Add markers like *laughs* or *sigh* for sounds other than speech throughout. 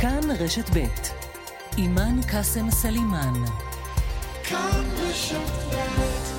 כאן רשת ב' אימאן קאסם סלימאן. כאן רשת ב'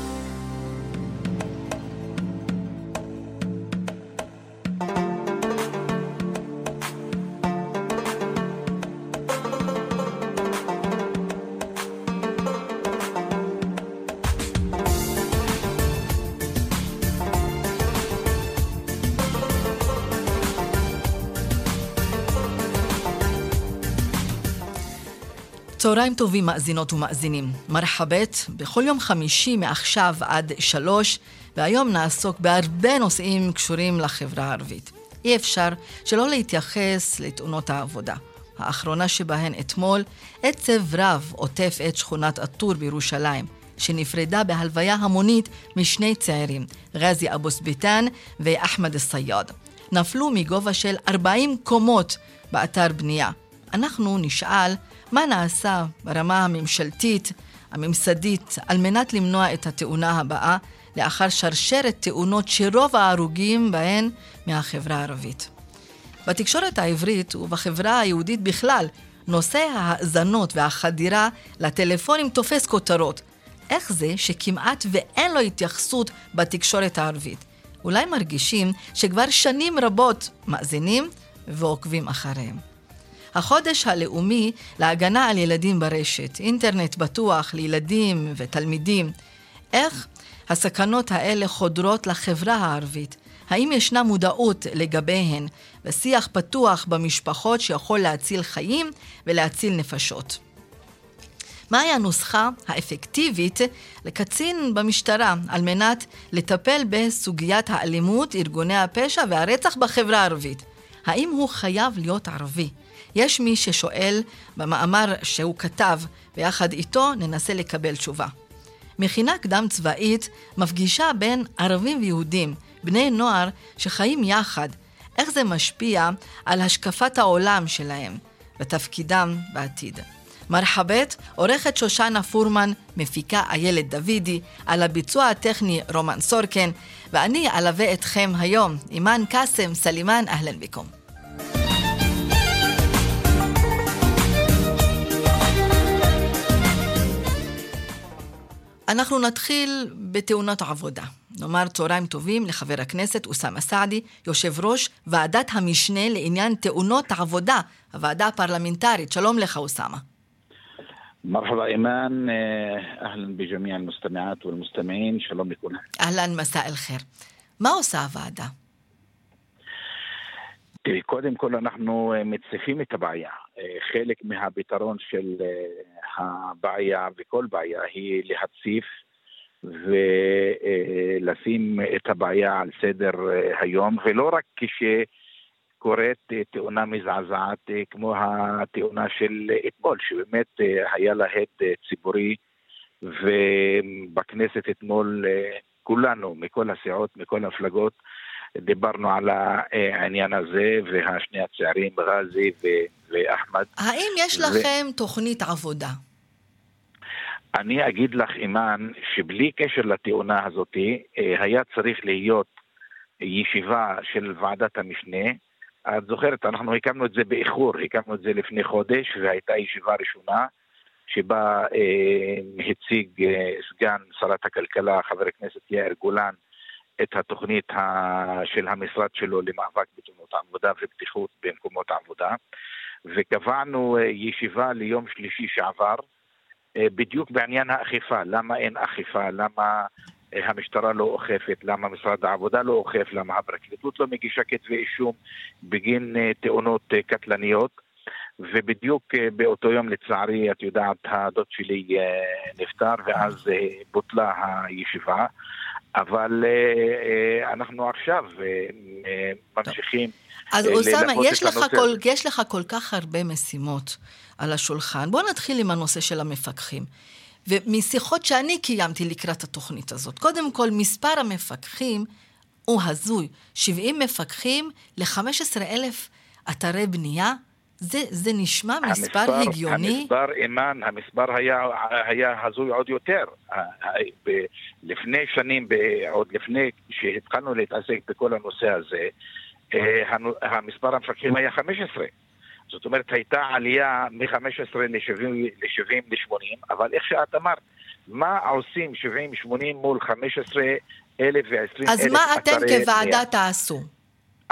צהריים טובים מאזינות ומאזינים. מרחבת, בכל יום חמישי מעכשיו עד שלוש, והיום נעסוק בהרבה נושאים קשורים לחברה הערבית. אי אפשר שלא להתייחס לתאונות העבודה. האחרונה שבהן אתמול, עצב רב עוטף את שכונת א-טור בירושלים, שנפרדה בהלוויה המונית משני צעירים, גזי אבו סביטן ואחמד א-סייד. נפלו מגובה של 40 קומות באתר בנייה. אנחנו נשאל מה נעשה ברמה הממשלתית, הממסדית, על מנת למנוע את התאונה הבאה, לאחר שרשרת תאונות שרוב ההרוגים בהן מהחברה הערבית. בתקשורת העברית ובחברה היהודית בכלל, נושא ההאזנות והחדירה לטלפונים תופס כותרות. איך זה שכמעט ואין לו התייחסות בתקשורת הערבית? אולי מרגישים שכבר שנים רבות מאזינים ועוקבים אחריהם. החודש הלאומי להגנה על ילדים ברשת, אינטרנט בטוח לילדים ותלמידים. איך הסכנות האלה חודרות לחברה הערבית? האם ישנה מודעות לגביהן ושיח פתוח במשפחות שיכול להציל חיים ולהציל נפשות? מהי הנוסחה האפקטיבית לקצין במשטרה על מנת לטפל בסוגיית האלימות, ארגוני הפשע והרצח בחברה הערבית? האם הוא חייב להיות ערבי? יש מי ששואל במאמר שהוא כתב, ויחד איתו ננסה לקבל תשובה. מכינה קדם צבאית מפגישה בין ערבים ויהודים, בני נוער שחיים יחד, איך זה משפיע על השקפת העולם שלהם ותפקידם בעתיד. מרחבת, עורכת שושנה פורמן, מפיקה איילת דוידי, על הביצוע הטכני רומן סורקן, ואני אלווה אתכם היום, אימאן קאסם סלימאן, אהלן ביקום. אנחנו נתחיל בתאונות עבודה. נאמר צהריים טובים לחבר הכנסת אוסאמה סעדי, יושב ראש ועדת המשנה לעניין תאונות עבודה, הוועדה הפרלמנטרית. שלום לך אוסאמה. مرحبا إيمان أهلا بجميع المستمعات والمستمعين שלום לכולם. אהלן, מסע אל-חיר. מה עושה הוועדה? תראי, קודם כל אנחנו מציפים את הבעיה. חלק מהפתרון של הבעיה וכל בעיה היא להציף ולשים את הבעיה על סדר היום, ולא רק כשקורית תאונה מזעזעת כמו התאונה של אתמול, שבאמת היה לה הד ציבורי, ובכנסת אתמול כולנו, מכל הסיעות, מכל המפלגות, דיברנו על העניין הזה, והשני הצעירים, גאזי ואחמד. האם יש לכם ו... תוכנית עבודה? אני אגיד לך, אימאן, שבלי קשר לתאונה הזאת, אה, היה צריך להיות ישיבה של ועדת המשנה. את זוכרת, אנחנו הקמנו את זה באיחור, הקמנו את זה לפני חודש, והייתה ישיבה ראשונה, שבה אה, הציג אה, סגן שרת הכלכלה, חבר הכנסת יאיר גולן, את התוכנית של המשרד שלו למאבק בתאונות עבודה ובטיחות במקומות העבודה, וקבענו אה, ישיבה ליום שלישי שעבר, אה, בדיוק בעניין האכיפה, למה אין אכיפה, למה אה, המשטרה לא אוכפת, למה משרד העבודה לא אוכף, למה הפרקליטות לא מגישה כתבי אישום בגין תאונות קטלניות. ובדיוק באותו יום לצערי, את יודעת, הדוד שלי נפטר ואז בוטלה הישיבה. אבל אה, אה, אנחנו עכשיו אה, ממשיכים אז אוסאמה, יש, יש לך כל כך הרבה משימות על השולחן. בוא נתחיל עם הנושא של המפקחים. ומשיחות שאני קיימתי לקראת התוכנית הזאת, קודם כל, מספר המפקחים הוא הזוי. 70 מפקחים ל-15,000 אתרי בנייה, זה, זה נשמע מספר המספר, הגיוני? המספר, אימן, המספר היה, היה הזוי עוד יותר. לפני שנים, עוד לפני שהתחלנו להתעסק בכל הנושא הזה, אה, המספר המפקחים היה 15. זאת אומרת, הייתה עלייה מ-15 ל-70 ל-80, אבל איך שאת אמרת, מה עושים 70-80 מול 15 אלף ו-20 אלף אז מה אתם כוועדה תעשו?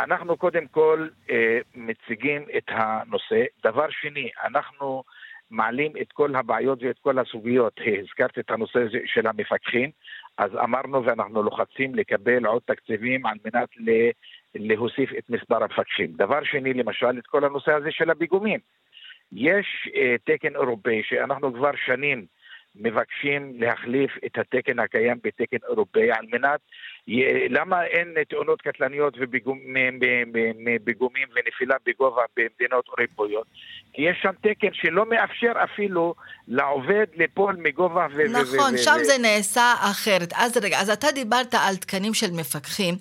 אנחנו קודם כל אה, מציגים את הנושא. דבר שני, אנחנו מעלים את כל הבעיות ואת כל הסוגיות. הזכרת את הנושא של המפקחים, אז אמרנו ואנחנו לוחצים לקבל עוד תקציבים על מנת להוסיף את מספר המפקחים. דבר שני, למשל, את כל הנושא הזה של הפיגומים. יש אה, תקן אירופאי שאנחנו כבר שנים מבקשים להחליף את התקן הקיים בתקן אירופאי על מנת, למה אין תאונות קטלניות ופיגומים ונפילה בגובה במדינות אירופאיות? כי יש שם תקן שלא מאפשר אפילו לעובד ליפול מגובה ו... נכון, שם זה נעשה אחרת. אז רגע, אז אתה דיברת על תקנים של מפקחים.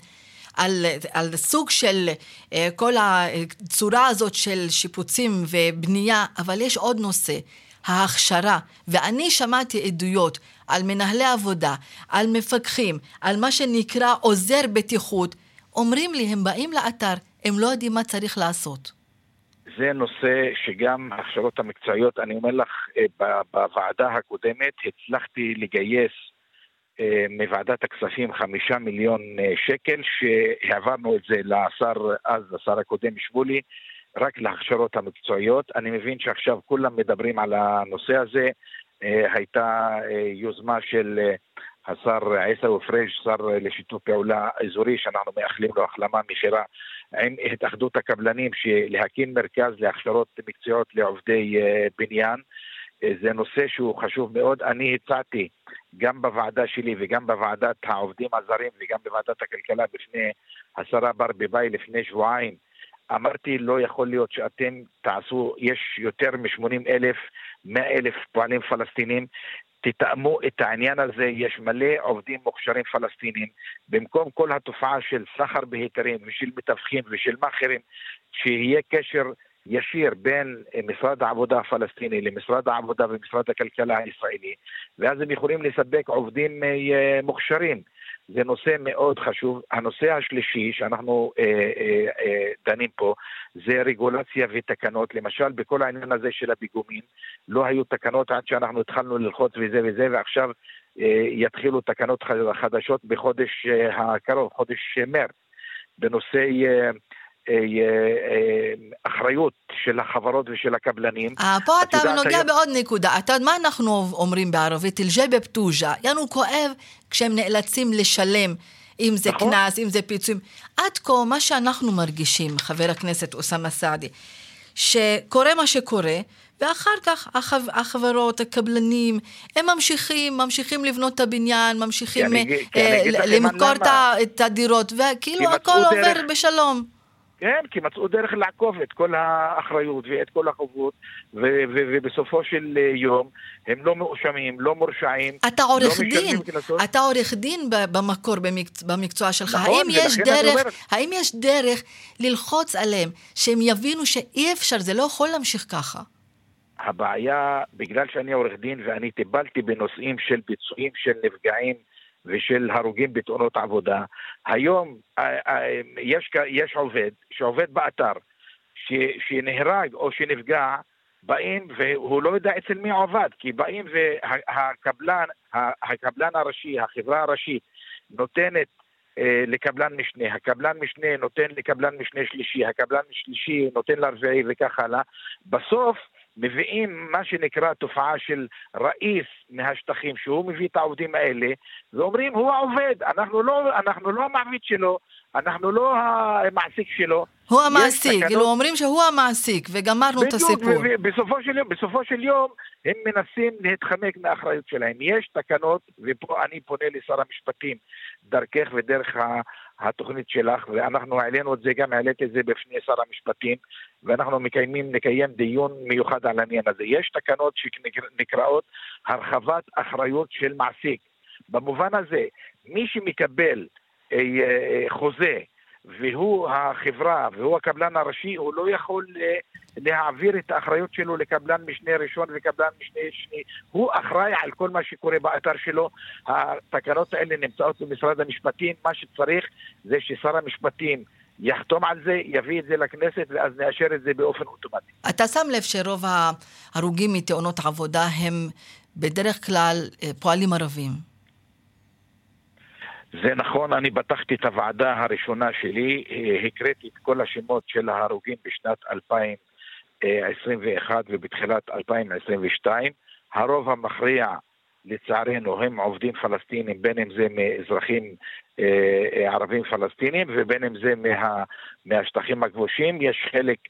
על, על סוג של אה, כל הצורה הזאת של שיפוצים ובנייה, אבל יש עוד נושא. ההכשרה, ואני שמעתי עדויות על מנהלי עבודה, על מפקחים, על מה שנקרא עוזר בטיחות, אומרים לי, הם באים לאתר, הם לא יודעים מה צריך לעשות. זה נושא שגם ההכשרות המקצועיות, אני אומר לך, אה, בוועדה הקודמת הצלחתי לגייס אה, מוועדת הכספים חמישה מיליון אה, שקל, שהעברנו את זה לשר אז, לשר הקודם שמולי, רק להכשרות המקצועיות. אני מבין שעכשיו כולם מדברים על הנושא הזה. אה, הייתה אה, יוזמה של אה, השר עיסאווי פריג', שר לשיתוף פעולה אזורי, שאנחנו מאחלים לו החלמה מהירה עם התאחדות הקבלנים, להקים מרכז להכשרות מקצועיות לעובדי בניין. זה נושא שהוא חשוב מאוד. אני הצעתי גם בוועדה שלי וגם בוועדת העובדים הזרים וגם בוועדת הכלכלה בפני השרה ברביבאי לפני שבועיים אמרתי, לא יכול להיות שאתם תעשו, יש יותר מ-80 אלף, 100 אלף פועלים פלסטינים, תתאמו את העניין הזה, יש מלא עובדים מוכשרים פלסטינים, במקום כל התופעה של סחר בהיתרים ושל מתווכים ושל מאכערים, שיהיה קשר ישיר בין משרד העבודה הפלסטיני למשרד העבודה ומשרד הכלכלה הישראלי, ואז הם יכולים לספק עובדים אה, מוכשרים. זה נושא מאוד חשוב. הנושא השלישי שאנחנו אה, אה, אה, דנים פה זה רגולציה ותקנות. למשל, בכל העניין הזה של הפיגומים, לא היו תקנות עד שאנחנו התחלנו ללחוץ וזה וזה, ועכשיו אה, יתחילו תקנות חדשות בחודש אה, הקרוב, חודש מרץ, בנושא... אה, אחריות של החברות ושל הקבלנים. 아, פה אתה נוגע. בעוד נקודה. אתה, מה אנחנו אומרים בערבית? אל-ג'יבה פטוג'ה. יענו כואב כשהם נאלצים לשלם. אם זה נכון. קנס, אם זה פיצויים. עד כה, מה שאנחנו מרגישים, חבר הכנסת אוסאמה סעדי, שקורה מה שקורה, ואחר כך החב, החברות, הקבלנים, הם ממשיכים, ממשיכים לבנות את הבניין, ממשיכים אה, למכור את הדירות, וכאילו הכל עובר דרך... בשלום. כן, כי מצאו דרך לעקוף את כל האחריות ואת כל החובות, ו- ו- ובסופו של יום הם לא מואשמים, לא מורשעים. אתה לא עורך לא דין, כנסות. אתה עורך דין במקור במקצוע, במקצוע שלך. נכון, האם, יש דרך, האם יש דרך ללחוץ עליהם, שהם יבינו שאי אפשר, זה לא יכול להמשיך ככה? הבעיה, בגלל שאני עורך דין ואני טיפלתי בנושאים של ביצועים של נפגעים ושל הרוגים בתאונות עבודה. היום אה, אה, יש, יש עובד שעובד באתר, ש, שנהרג או שנפגע, באים והוא לא יודע אצל מי עובד, כי באים והקבלן, הקבלן הראשי, החברה הראשית, נותנת אה, לקבלן משנה, הקבלן משנה נותן לקבלן משנה שלישי, הקבלן שלישי נותן לרביעי וכך הלאה. בסוף מביאים מה שנקרא תופעה של ראיס מהשטחים, שהוא מביא את העובדים האלה, ואומרים, הוא העובד, אנחנו לא, אנחנו לא המעביד שלו, אנחנו לא המעסיק שלו. הוא המעסיק, כאילו אומרים שהוא המעסיק, וגמרנו את הסיפור. בסופו של, בסופו של יום הם מנסים להתחמק מהאחריות שלהם. יש תקנות, ופה אני פונה לשר המשפטים, דרכך ודרך התוכנית שלך, ואנחנו העלינו את זה, גם העליתי את זה בפני שר המשפטים, ואנחנו מקיימים, נקיים דיון מיוחד על העניין הזה. יש תקנות שנקראות הרחבת אחריות של מעסיק. במובן הזה, מי שמקבל אה, אה, חוזה והוא החברה והוא הקבלן הראשי, הוא לא יכול אה, להעביר את האחריות שלו לקבלן משנה ראשון וקבלן משנה שני. הוא אחראי על כל מה שקורה באתר שלו. התקנות האלה נמצאות במשרד המשפטים. מה שצריך זה ששר המשפטים יחתום על זה, יביא את זה לכנסת, ואז נאשר את זה באופן אוטומטי. אתה שם לב שרוב ההרוגים מתאונות עבודה הם בדרך כלל אה, פועלים ערבים. זה נכון, אני פתחתי את הוועדה הראשונה שלי, אה, הקראתי את כל השמות של ההרוגים בשנת 2021 ובתחילת 2022. הרוב המכריע, לצערנו, הם עובדים פלסטינים, בין אם זה מאזרחים אה, אה, ערבים פלסטינים ובין אם זה מה, מהשטחים הכבושים. יש חלק אה,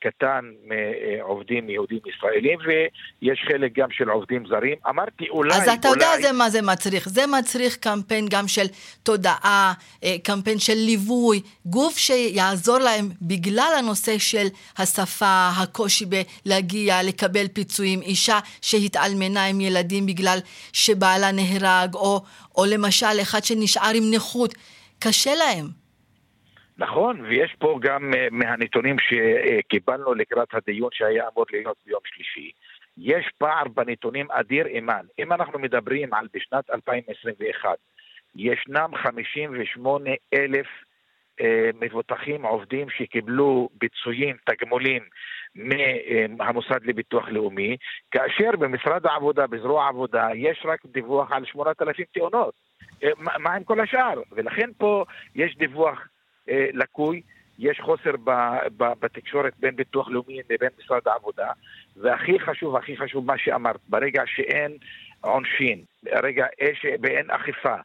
קטן מעובדים יהודים ישראלים, ויש חלק גם של עובדים זרים. אמרתי אולי... אז אתה אולי... יודע זה מה זה מצריך. זה מצריך קמפיין גם של תודעה, אה, קמפיין של ליווי, גוף שיעזור להם בגלל הנושא של השפה, הקושי בלהגיע, לקבל פיצויים, אישה שהתאלמנה עם ילדים בגלל שבעלה נהרג, או, או למשל אחד שנשאר עם נכות. קשה להם. נכון, ויש פה גם אה, מהנתונים שקיבלנו לקראת הדיון שהיה אמור להיות ביום שלישי. יש פער בנתונים אדיר אימן. אם אנחנו מדברים על בשנת 2021, ישנם 58 אלף אה, מבוטחים עובדים שקיבלו ביצועים, תגמולים מהמוסד לביטוח לאומי, כאשר במשרד העבודה, בזרוע העבודה, יש רק דיווח על 8,000 תאונות. אה, מה עם כל השאר? ולכן פה יש דיווח לקוי, יש חוסר ב, ב, בתקשורת בין ביטוח לאומי לבין משרד העבודה, והכי חשוב, הכי חשוב מה שאמרת, ברגע שאין עונשין, ברגע שאין אכיפה,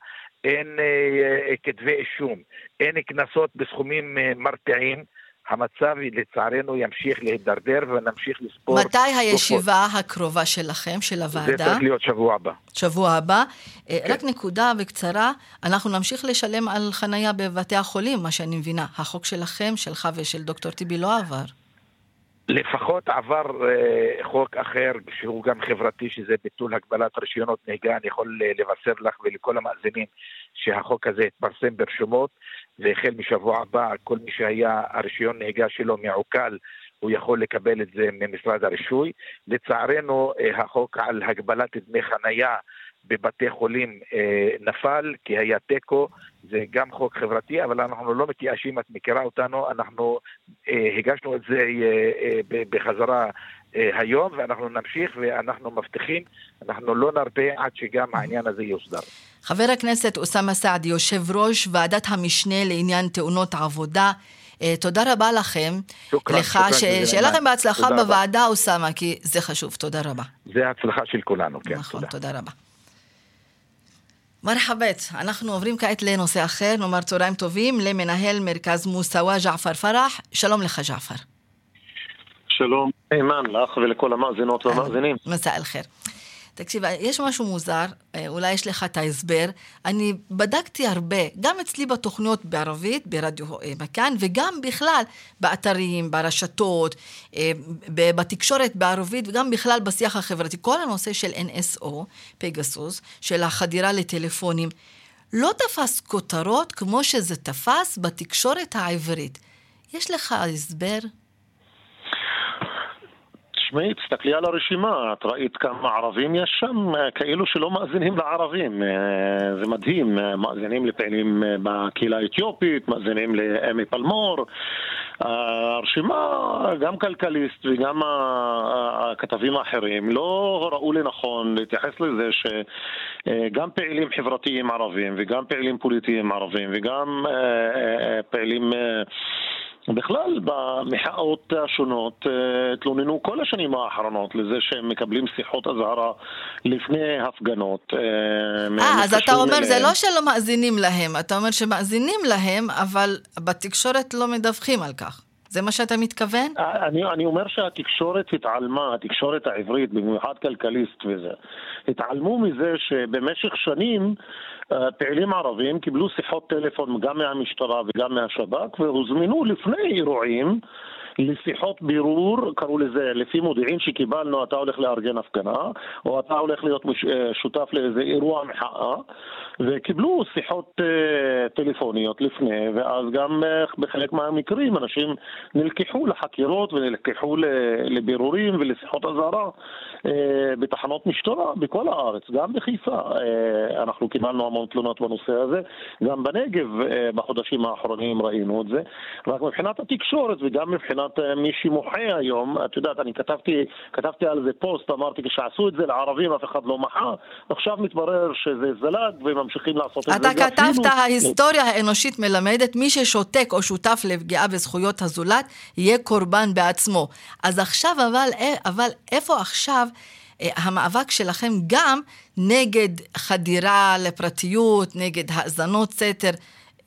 אין אה, אה, כתבי אישום, אין קנסות בסכומים אה, מרתיעים, המצב לצערנו ימשיך להידרדר ונמשיך לספור. מתי הישיבה גופות. הקרובה שלכם, של הוועדה? זה צריך להיות שבוע הבא. שבוע הבא. אה, כן. רק נקודה בקצרה, אנחנו נמשיך לשלם על חנייה בבתי החולים, מה שאני מבינה. החוק שלכם, שלך ושל דוקטור טיבי לא עבר. לפחות עבר uh, חוק אחר שהוא גם חברתי, שזה ביטול הגבלת רישיונות נהיגה. אני יכול uh, לבשר לך ולכל המאזינים שהחוק הזה התפרסם ברשומות, והחל משבוע הבא, כל מי שהיה הרישיון נהיגה שלו מעוקל, הוא יכול לקבל את זה ממשרד הרישוי. לצערנו, uh, החוק על הגבלת דמי חנייה בבתי חולים אה, נפל, כי היה תיקו, זה גם חוק חברתי, אבל אנחנו לא מתייאשים, את מכירה אותנו, אנחנו אה, הגשנו את זה אה, אה, בחזרה אה, היום, ואנחנו נמשיך ואנחנו מבטיחים, אנחנו לא נרפה עד שגם העניין הזה יוסדר. חבר הכנסת אוסאמה סעדי, יושב ראש ועדת המשנה לעניין תאונות עבודה, אה, תודה רבה לכם. שוכרן, לך, ש... שיהיה לכם בהצלחה בוועדה, אוסאמה, כי זה חשוב. תודה רבה. זה הצלחה של כולנו, כן, נכון, תודה. תודה רבה. מרחבת, אנחנו עוברים כעת לנושא אחר, נאמר צהריים טובים למנהל מרכז מוסאווה ג'עפר פרח. שלום לך ג'עפר. שלום, אימן לך ולכל המאזינות והמאזינים. מסע אל חיר. תקשיב, יש משהו מוזר, אה, אולי יש לך את ההסבר. אני בדקתי הרבה, גם אצלי בתוכניות בערבית, ברדיו אה, מכאן, וגם בכלל באתרים, ברשתות, אה, בתקשורת בערבית, וגם בכלל בשיח החברתי. כל הנושא של NSO, פגסוס, של החדירה לטלפונים, לא תפס כותרות כמו שזה תפס בתקשורת העברית. יש לך הסבר? תשמעי, תסתכלי על הרשימה, את ראית כמה ערבים יש שם, אה, כאילו שלא מאזינים לערבים. אה, זה מדהים, אה, מאזינים לפעילים בקהילה האתיופית, מאזינים לאמי פלמור. הרשימה, גם כלכליסט וגם הכתבים האחרים, לא ראו לנכון להתייחס לזה שגם פעילים חברתיים ערבים וגם פעילים פוליטיים ערבים וגם פעילים... בכלל, במחאות השונות אה, התלוננו כל השנים האחרונות לזה שהם מקבלים שיחות אזהרה לפני הפגנות. אה, אה אז אתה אומר, זה לא שלא מאזינים להם, אתה אומר שמאזינים להם, אבל בתקשורת לא מדווחים על כך. זה מה שאתה מתכוון? אה, אני, אני אומר שהתקשורת התעלמה, התקשורת העברית, במיוחד כלכליסט וזה, התעלמו מזה שבמשך שנים אה, פעילים ערבים קיבלו שיחות טלפון גם מהמשטרה וגם מהשב"כ והוזמנו לפני אירועים לשיחות בירור, קראו לזה, לפי מודיעין שקיבלנו, אתה הולך לארגן הפגנה, או אתה הולך להיות מש, אה, שותף לאיזה אירוע מחאה, וקיבלו שיחות uh, טלפוניות לפני, ואז גם uh, בחלק מהמקרים אנשים נלקחו לחקירות ונלקחו לבירורים ולשיחות אזהרה uh, בתחנות משטרה בכל הארץ, גם בחיפה. Uh, אנחנו קיבלנו המון תלונות בנושא הזה, גם בנגב uh, בחודשים האחרונים ראינו את זה. רק מבחינת התקשורת וגם מבחינת uh, מי שמוחה היום, את יודעת, אני כתבתי, כתבתי על זה פוסט, אמרתי כשעשו את זה לערבים אף אחד לא מחה, עכשיו מתברר שזה זלג וממשיכים לעשות את זה. אתה כתבת, ההיסטוריה האנושית מלמדת, מי ששותק או שותף לפגיעה בזכויות הזולת, יהיה קורבן בעצמו. אז עכשיו, אבל, אבל איפה עכשיו... אה, המאבק שלכם גם נגד חדירה לפרטיות, נגד האזנות סתר.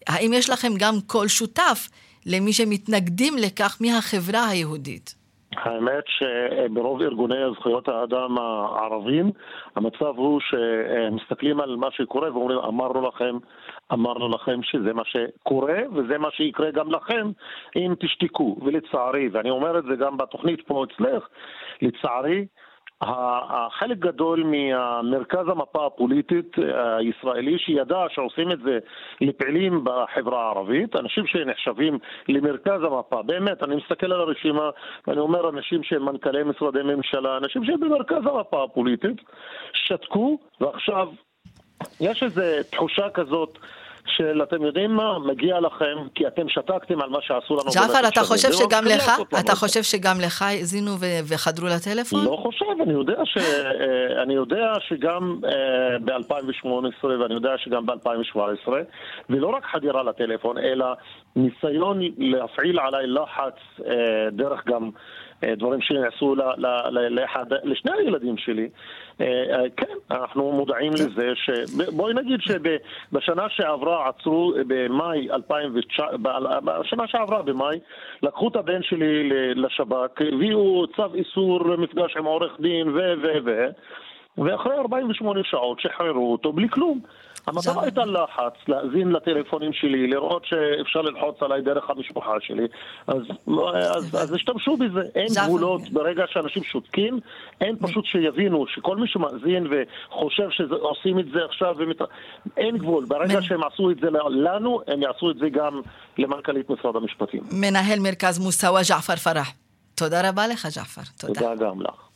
האם יש לכם גם קול שותף למי שמתנגדים לכך מהחברה היהודית? האמת שברוב ארגוני זכויות האדם הערבים המצב הוא שמסתכלים על מה שקורה ואומרים אמרנו לכם, אמרנו לכם שזה מה שקורה וזה מה שיקרה גם לכם אם תשתקו ולצערי, ואני אומר את זה גם בתוכנית פה אצלך, לצערי חלק גדול ממרכז המפה הפוליטית אה, הישראלי שידע שעושים את זה לפעילים בחברה הערבית, אנשים שנחשבים למרכז המפה, באמת, אני מסתכל על הרשימה ואני אומר אנשים שהם מנכ"לי משרדי ממשלה, אנשים שהם במרכז המפה הפוליטית, שתקו ועכשיו יש איזו תחושה כזאת של אתם יודעים מה, מגיע לכם, כי אתם שתקתם על מה שעשו לנו. ג'עפר, אתה חושב שגם לך, אתה חושב שגם לך האזינו וחדרו לטלפון? לא חושב, אני יודע, ש, אה, אני יודע שגם אה, ב-2018 ואני יודע שגם ב-2017, ולא רק חדירה לטלפון, אלא ניסיון להפעיל עליי לחץ אה, דרך גם דברים שנעשו לשני הילדים שלי. כן, אנחנו מודעים כן. לזה ש... בואי נגיד שבשנה שעברה עצרו במאי 2019, בשנה שעברה במאי, לקחו את הבן שלי לשב"כ, הביאו צו איסור מפגש עם עורך דין ו... ו... ו... ואחרי 48 שעות שחררו אותו בלי כלום. המטרה הייתה לחץ, להאזין לטלפונים שלי, לראות שאפשר ללחוץ עליי דרך המשפחה שלי, אז, אז, אז השתמשו בזה. אין גבולות, ברגע שאנשים שותקים, אין פשוט שיבינו שכל מי שמאזין וחושב שעושים את זה עכשיו, ומת... אין גבול. ברגע שהם עשו את זה לנו, הם יעשו את זה גם למנכ"לית משרד המשפטים. מנהל מרכז מוסאווה ג'עפר פרח. תודה רבה לך, ג'עפר. תודה. תודה גם לך.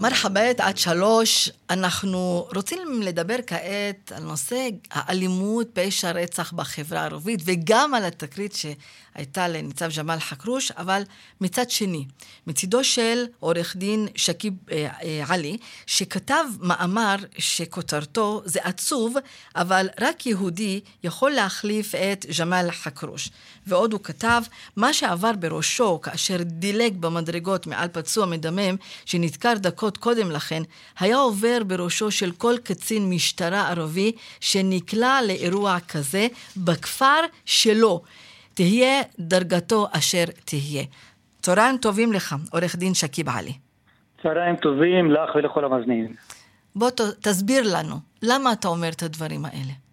מרחבת עד שלוש, אנחנו רוצים לדבר כעת על נושא האלימות, פשע רצח בחברה הערבית, וגם על התקרית שהייתה לניצב ג'מאל חכרוש, אבל מצד שני, מצידו של עורך דין שקיב אה, אה, עלי, שכתב מאמר שכותרתו זה עצוב, אבל רק יהודי יכול להחליף את ג'מאל חכרוש. ועוד הוא כתב, מה שעבר בראשו כאשר דילג במדרגות מעל פצוע מדמם, שנדקר דקות קודם לכן, היה עובר בראשו של כל קצין משטרה ערבי שנקלע לאירוע כזה בכפר שלו, תהיה דרגתו אשר תהיה. צהריים טובים לך, עורך דין שקיב עלי. צהריים טובים לך ולכל המאזינים. בוא ת, תסביר לנו, למה אתה אומר את הדברים האלה?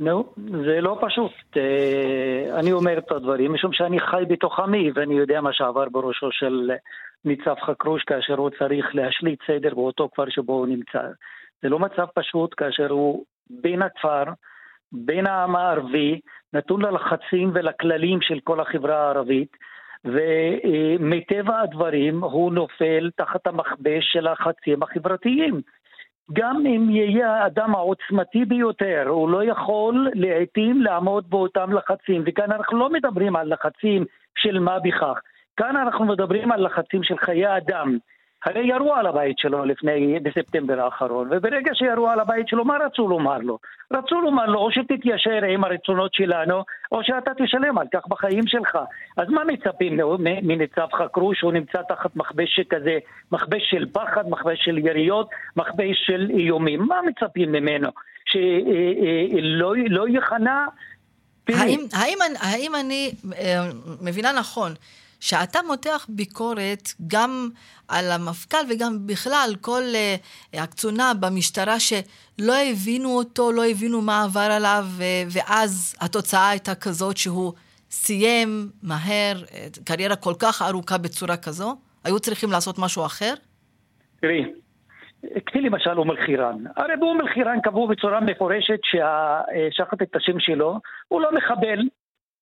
נו, זה לא פשוט. אה, אני אומר את הדברים משום שאני חי בתוך עמי ואני יודע מה שעבר בראשו של ניצב חכרוש כאשר הוא צריך להשליט סדר באותו כפר שבו הוא נמצא. זה לא מצב פשוט כאשר הוא בין הכפר, בין העם הערבי, נתון ללחצים ולכללים של כל החברה הערבית, ומטבע הדברים הוא נופל תחת המכבש של הלחצים החברתיים. גם אם יהיה האדם העוצמתי ביותר, הוא לא יכול לעיתים לעמוד באותם לחצים, וכאן אנחנו לא מדברים על לחצים של מה בכך, כאן אנחנו מדברים על לחצים של חיי אדם. הרי ירו על הבית שלו לפני, בספטמבר האחרון, וברגע שירו על הבית שלו, מה רצו לומר לו? רצו לומר לו, או שתתיישר עם הרצונות שלנו, או שאתה תשלם על כך בחיים שלך. אז מה מצפים מניצב חקרו שהוא נמצא תחת מכבש שכזה, מכבש של פחד, מכבש של יריות, מכבש של איומים? מה מצפים ממנו? שלא אה, אה, לא ייכנע? האם, האם, האם אני אה, מבינה נכון שאתה מותח ביקורת גם על המפכ"ל וגם בכלל כל uh, הקצונה במשטרה שלא הבינו אותו, לא הבינו מה עבר עליו, ואז התוצאה הייתה כזאת שהוא סיים מהר קריירה כל כך ארוכה בצורה כזו? היו צריכים לעשות משהו אחר? תראי, קחי למשל אום אל-חיראן. הרי באום אל-חיראן קבעו בצורה מפורשת שהשחט את השם שלו, הוא לא מחבל,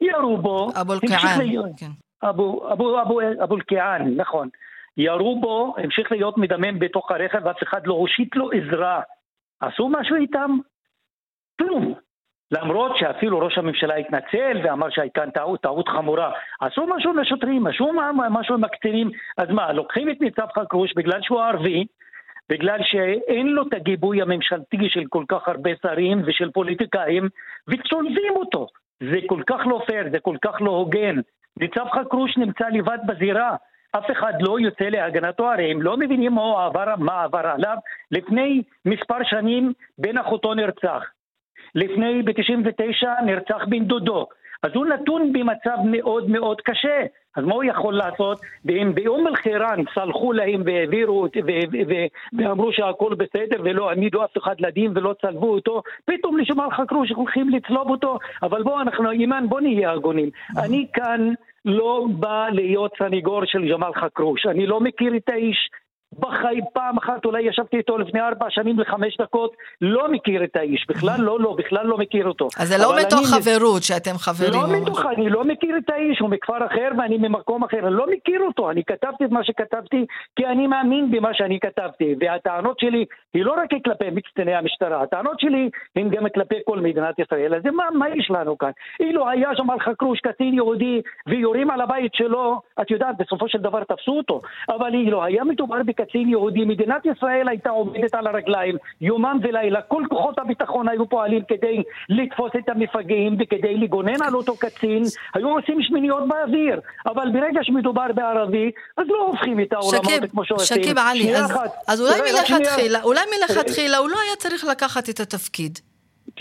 ירו בו. אבו אל-קיעאן. כן. אבו, אבו, אבו, אבו אל-קיעאן, נכון. ירו בו, המשיך להיות מדמם בתוך הרכב, ואף אחד לא הושיט לו עזרה. עשו משהו איתם? כלום. למרות שאפילו ראש הממשלה התנצל ואמר שהייתה טעות, טעות חמורה. עשו משהו לשוטרים, עשו משהו עם הקצינים. אז מה, לוקחים את ניצב חכרוש בגלל שהוא ערבי, בגלל שאין לו את הגיבוי הממשלתי של כל כך הרבה שרים ושל פוליטיקאים, וצולבים אותו. זה כל כך לא פייר, זה כל כך לא הוגן. ניצב חכרוש נמצא לבד בזירה. אף אחד לא יוצא להגנתו, הרי הם לא מבינים מה עבר, מה עבר עליו. לפני מספר שנים בן אחותו נרצח. לפני, ב-99 נרצח בן דודו. אז הוא נתון במצב מאוד מאוד קשה. אז מה הוא יכול לעשות? ואם באום אל-חיראן סלחו להם והעבירו ואמרו שהכל בסדר ולא העמידו אף אחד לדין ולא צלבו אותו, פתאום לשמר חקרו שהולכים לצלוב אותו, אבל בואו אנחנו, אימאן, בואו נהיה הגונים. אני כאן לא בא להיות סניגור של ג'מאל חכרוש, אני לא מכיר את האיש, בחיים פעם אחת אולי ישבתי איתו לפני ארבע שנים לחמש דקות, לא מכיר את האיש, בכלל לא, לא, בכלל לא מכיר אותו. אז זה לא מתוך חברות שאתם חברים. לא מתוך, אני לא מכיר את האיש, הוא מכפר אחר ואני ממקום אחר, אני לא מכיר אותו, אני כתבתי את מה שכתבתי כי אני מאמין במה שאני כתבתי, והטענות שלי היא לא רק כלפי מצטני המשטרה, הטענות שלי הן גם כלפי כל מדינת ישראל, אז מה, מה יש לנו כאן? אילו היה שם על חכרוש קצין יהודי ויורים על הבית שלו, את יודעת, בסופו של דבר תפסו אותו, אבל אילו היה מדובר קצין יהודי, מדינת ישראל הייתה עומדת על הרגליים יומם ולילה, כל כוחות הביטחון היו פועלים כדי לתפוס את המפגעים וכדי לגונן על אותו קצין, היו עושים שמיניות באוויר, אבל ברגע שמדובר בערבי, אז לא הופכים את העולמות כמו שעושים. שקיב עלי, אז, אז אולי מלכתחילה, אולי מלכתחילה הוא לא היה צריך לקחת את התפקיד.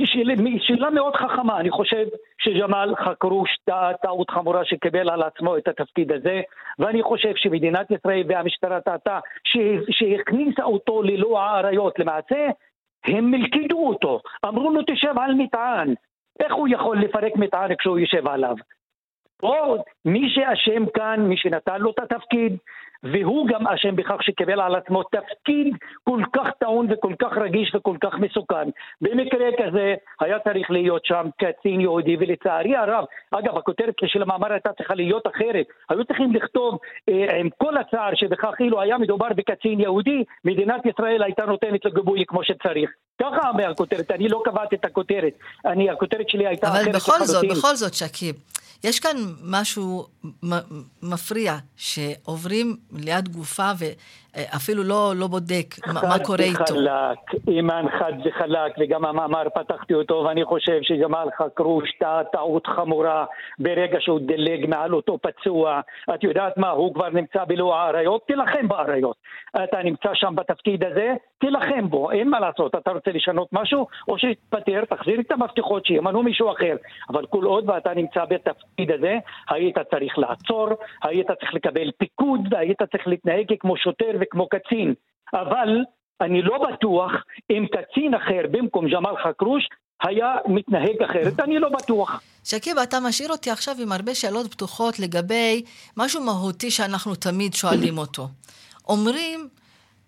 שאלה מאוד חכמה, אני חושב שג'מאל חכרוש טעות חמורה שקיבל על עצמו את התפקיד הזה, ואני חושב שמדינת ישראל והמשטרה טעתה שהכניסה אותו ללא האריות. למעשה, הם מלכדו אותו, אמרו לו תשב על מטען. איך הוא יכול לפרק מטען כשהוא יושב עליו? פה מי שאשם כאן, מי שנתן לו את התפקיד, והוא גם אשם בכך שקיבל על עצמו תפקיד כל כך טעון וכל כך רגיש וכל כך מסוכן. במקרה כזה היה צריך להיות שם קצין יהודי, ולצערי הרב, אגב, הכותרת של המאמר הייתה צריכה להיות אחרת. היו צריכים לכתוב אה, עם כל הצער שבכך אילו היה מדובר בקצין יהודי, מדינת ישראל הייתה נותנת לו גיבוי כמו שצריך. ככה אומר הכותרת, אני לא קבעתי את הכותרת. אני, הכותרת שלי הייתה אחרת. אבל בכל זאת, בכל זאת, שקיב. יש כאן משהו מפריע, שעוברים ליד גופה ואפילו לא, לא בודק מה קורה איתו. חד וחלק, אימן חד וחלק, וגם המאמר פתחתי אותו, ואני חושב שג'מאל חכרוש טעה טעות חמורה ברגע שהוא דילג מעל אותו פצוע. את יודעת מה, הוא כבר נמצא בלא האריות, תילחם באריות. אתה נמצא שם בתפקיד הזה, תילחם בו, אין מה לעשות. אתה רוצה לשנות משהו, או שתתפטר, תחזיר את המפתחות, שימנו מישהו אחר. אבל כל עוד ואתה נמצא בתפקיד הזה, היית צריך לעצור, היית צריך לקבל פיקוד, והיית צריך להתנהג כמו שוטר וכמו קצין. אבל אני לא בטוח אם קצין אחר במקום ג'מאל חכרוש היה מתנהג אחרת, אני לא בטוח. שקיב, אתה משאיר אותי עכשיו עם הרבה שאלות פתוחות לגבי משהו מהותי שאנחנו תמיד שואלים אותו. אומרים,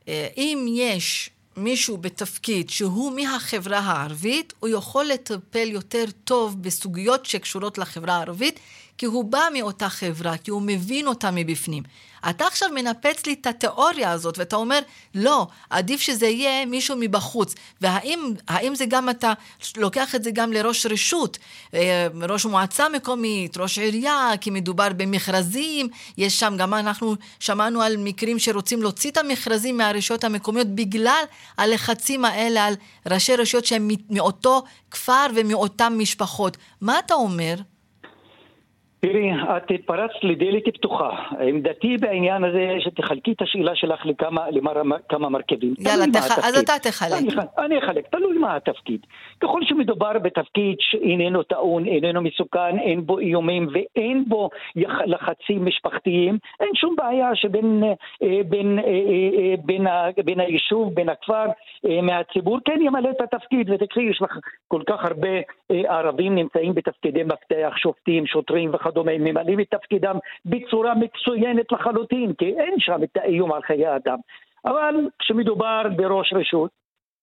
אה, אם יש מישהו בתפקיד שהוא מהחברה הערבית, הוא יכול לטפל יותר טוב בסוגיות שקשורות לחברה הערבית, כי הוא בא מאותה חברה, כי הוא מבין אותה מבפנים. אתה עכשיו מנפץ לי את התיאוריה הזאת, ואתה אומר, לא, עדיף שזה יהיה מישהו מבחוץ. והאם זה גם אתה לוקח את זה גם לראש רשות, אה, ראש מועצה מקומית, ראש עירייה, כי מדובר במכרזים, יש שם, גם אנחנו שמענו על מקרים שרוצים להוציא את המכרזים מהרשויות המקומיות בגלל הלחצים האלה על ראשי רשויות שהם מאותו כפר ומאותן משפחות. מה אתה אומר? תראי, את התפרצת לדלת פתוחה. עמדתי בעניין הזה, שתחלקי את השאלה שלך לכמה, לכמה מרכיבים. יאללה, תח... אז אתה תחלק. אני, אני אחלק, תלוי מה התפקיד. ככל שמדובר בתפקיד שאיננו טעון, איננו מסוכן, אין בו איומים ואין בו לחצים משפחתיים, אין שום בעיה שבין אה, בין, אה, אה, בין, בין היישוב, בין הכפר, מהציבור, כן ימלא את התפקיד. ותקחי, יש לך כל כך הרבה ערבים נמצאים בתפקידי מפתח, שופטים, שוטרים וכדומה. וכדומה, הם ממלאים את תפקידם בצורה מצוינת לחלוטין, כי אין שם את האיום על חיי אדם. אבל כשמדובר בראש רשות,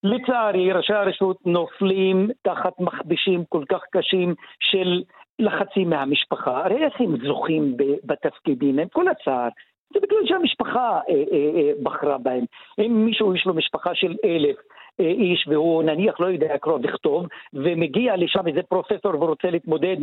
לצערי ראשי הרשות נופלים תחת מכבישים כל כך קשים של לחצים מהמשפחה. הרי איך הם זוכים בתפקידים? עם כל הצער. זה בגלל שהמשפחה אה, אה, אה, בחרה בהם. אם מישהו יש לו משפחה של אלף איש והוא נניח לא יודע קרוא וכתוב ומגיע לשם איזה פרופסור ורוצה להתמודד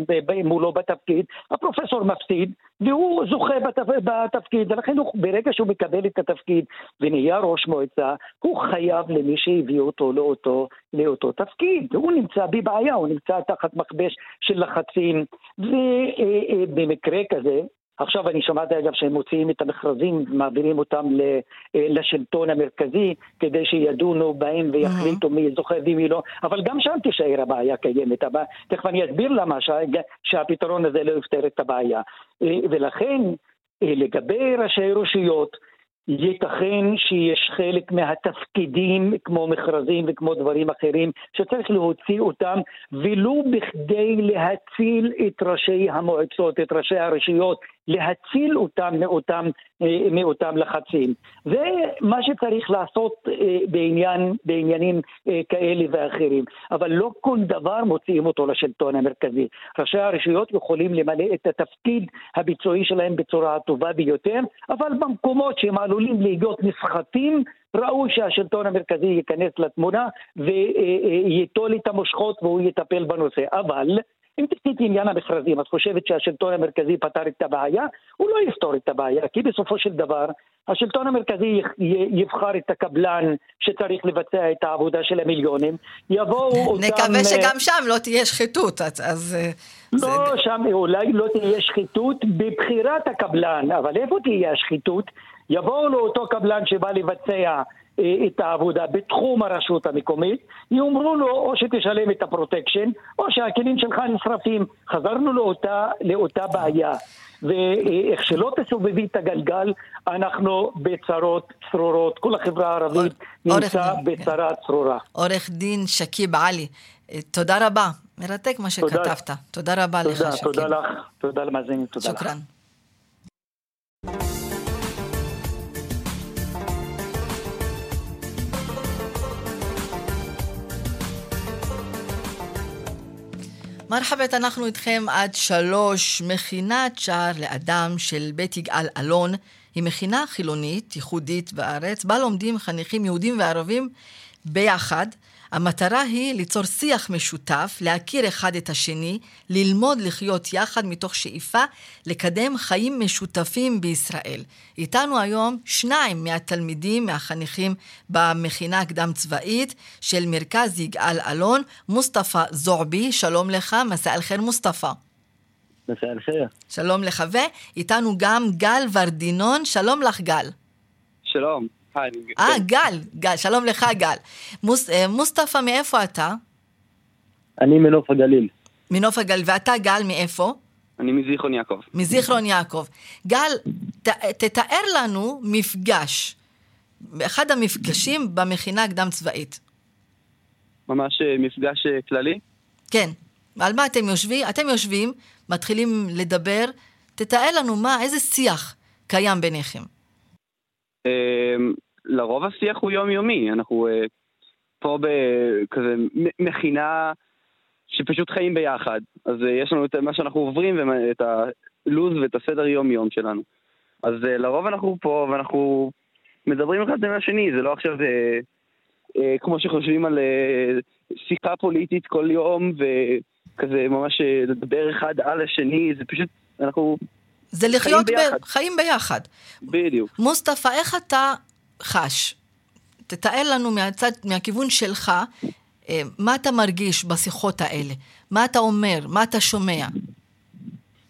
מולו בתפקיד, הפרופסור מפסיד והוא זוכה בתפ... בתפקיד ולכן הוא, ברגע שהוא מקבל את התפקיד ונהיה ראש מועצה הוא חייב למי שהביא אותו לאותו, לאותו תפקיד. הוא נמצא בבעיה, הוא נמצא תחת מכבש של לחצים ובמקרה כזה עכשיו אני שמעתי אגב שהם מוציאים את המכרזים, מעבירים אותם אה, לשלטון המרכזי כדי שידונו בהם ויחליטו מי זוכה ומי לא, אבל גם שם תישאר הבעיה קיימת. תכף אני אסביר למה שהפתרון הזה לא יפתר את הבעיה. אה, ולכן אה, לגבי ראשי רשויות, ייתכן שיש חלק מהתפקידים, כמו מכרזים וכמו דברים אחרים, שצריך להוציא אותם, ולו בכדי להציל את ראשי המועצות, את ראשי הרשויות, להציל אותם מאותם, מאותם לחצים. זה מה שצריך לעשות אה, בעניין, בעניינים אה, כאלה ואחרים. אבל לא כל דבר מוציאים אותו לשלטון המרכזי. ראשי הרשויות יכולים למלא את התפקיד הביצועי שלהם בצורה הטובה ביותר, אבל במקומות שהם עלולים להיות נסחטים, ראוי שהשלטון המרכזי ייכנס לתמונה וייטול את המושכות והוא יטפל בנושא. אבל אם את עניין המכרזים, את חושבת שהשלטון המרכזי פתר את הבעיה? הוא לא יפתור את הבעיה, כי בסופו של דבר השלטון המרכזי יבחר את הקבלן שצריך לבצע את העבודה של המיליונים, יבואו *laughs* אותם... נקווה שגם שם לא תהיה שחיתות, אז... אה, לא, זה... שם אולי לא תהיה שחיתות בבחירת הקבלן, אבל איפה תהיה השחיתות? יבואו לאותו קבלן שבא לבצע אה, את העבודה בתחום הרשות המקומית, יאמרו לו או שתשלם את הפרוטקשן או שהכלים שלך נשרפים. חזרנו לאותה, לאותה בעיה. ואיך שלא תסובבי את הגלגל, אנחנו בצרות צרורות. כל החברה הערבית נמצא בצרה צרורה. עורך דין שקיב עלי, אה, תודה רבה. מרתק מה שכתבת. תודה רבה תודה, לך, שקיב. תודה לך, תודה למאזינים, תודה לך. שוכרן. מרחבת, אנחנו איתכם עד שלוש. מכינת שער לאדם של בית יגאל אלון היא מכינה חילונית ייחודית בארץ, בה לומדים חניכים יהודים וערבים ביחד. המטרה היא ליצור שיח משותף, להכיר אחד את השני, ללמוד לחיות יחד מתוך שאיפה לקדם חיים משותפים בישראל. איתנו היום שניים מהתלמידים, מהחניכים במכינה הקדם צבאית של מרכז יגאל אלון, מוסטפא זועבי, שלום לך, מסע אל-חיר מוסטפא. מסע אל-חיר. שלום לך, ואיתנו גם גל ורדינון, שלום לך גל. שלום. אה, גל, גל, שלום לך גל. מוס, אה, מוסטפא, מאיפה אתה? אני מנוף הגליל. מנוף הגליל, ואתה גל מאיפה? אני מזיכרון יעקב. מזיכרון יעקב. גל, ת, תתאר לנו מפגש, אחד המפגשים במכינה הקדם צבאית. ממש אה, מפגש אה, כללי? כן. על מה אתם יושבים? אתם יושבים, מתחילים לדבר, תתאר לנו מה, איזה שיח קיים ביניכם. אמ, לרוב השיח הוא יומיומי, אנחנו uh, פה בכזה מכינה שפשוט חיים ביחד. אז uh, יש לנו את מה שאנחנו עוברים ואת הלו"ז ואת הסדר יום-יום שלנו. אז uh, לרוב אנחנו פה ואנחנו מדברים אחד עם השני, זה לא עכשיו uh, כמו שחושבים על שיחה פוליטית כל יום וכזה ממש לדבר אחד על השני, זה פשוט, אנחנו זה לחיות חיים ביחד. ב... חיים ביחד. בדיוק. מוסטפא, איך אתה חש? תתאר לנו מהצד, מהכיוון שלך, מה אתה מרגיש בשיחות האלה? מה אתה אומר? מה אתה שומע?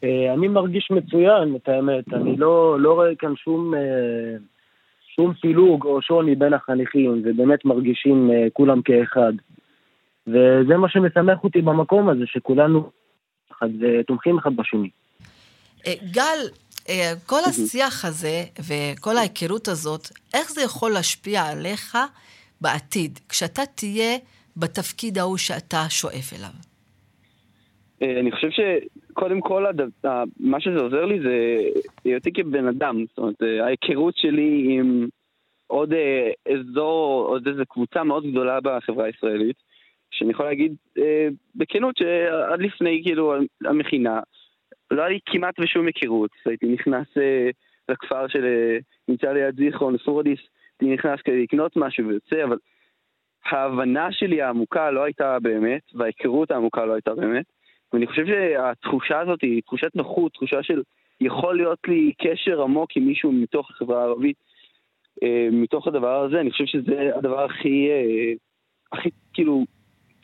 אני מרגיש מצוין, את האמת. אני לא, לא רואה כאן שום, שום פילוג או שוני בין החניכים, ובאמת מרגישים כולם כאחד. וזה מה שמשמח אותי במקום הזה, שכולנו אחד ותומכים אחד בשני. גל, כל השיח הזה וכל ההיכרות הזאת, איך זה יכול להשפיע עליך בעתיד, כשאתה תהיה בתפקיד ההוא שאתה שואף אליו? אה, אני חושב שקודם כל, מה שזה עוזר לי זה היותי כבן אדם. זאת אומרת, אה, ההיכרות שלי עם עוד אה, אזור, עוד איזו קבוצה מאוד גדולה בחברה הישראלית, שאני יכול להגיד בכנות שעד לפני, כאילו, המכינה, לא היה לי כמעט ושום היכרות. הייתי נכנס לכפר שנמצא ליד זיכרון, סורדיס, הייתי נכנס כדי לקנות משהו ויוצא, אבל ההבנה שלי העמוקה לא הייתה באמת, וההיכרות העמוקה לא הייתה באמת. ואני חושב שהתחושה הזאת היא תחושת נוחות, תחושה של יכול להיות לי קשר עמוק עם מישהו מתוך החברה הערבית, אה, מתוך הדבר הזה, אני חושב שזה הדבר הכי, אה, הכי כאילו,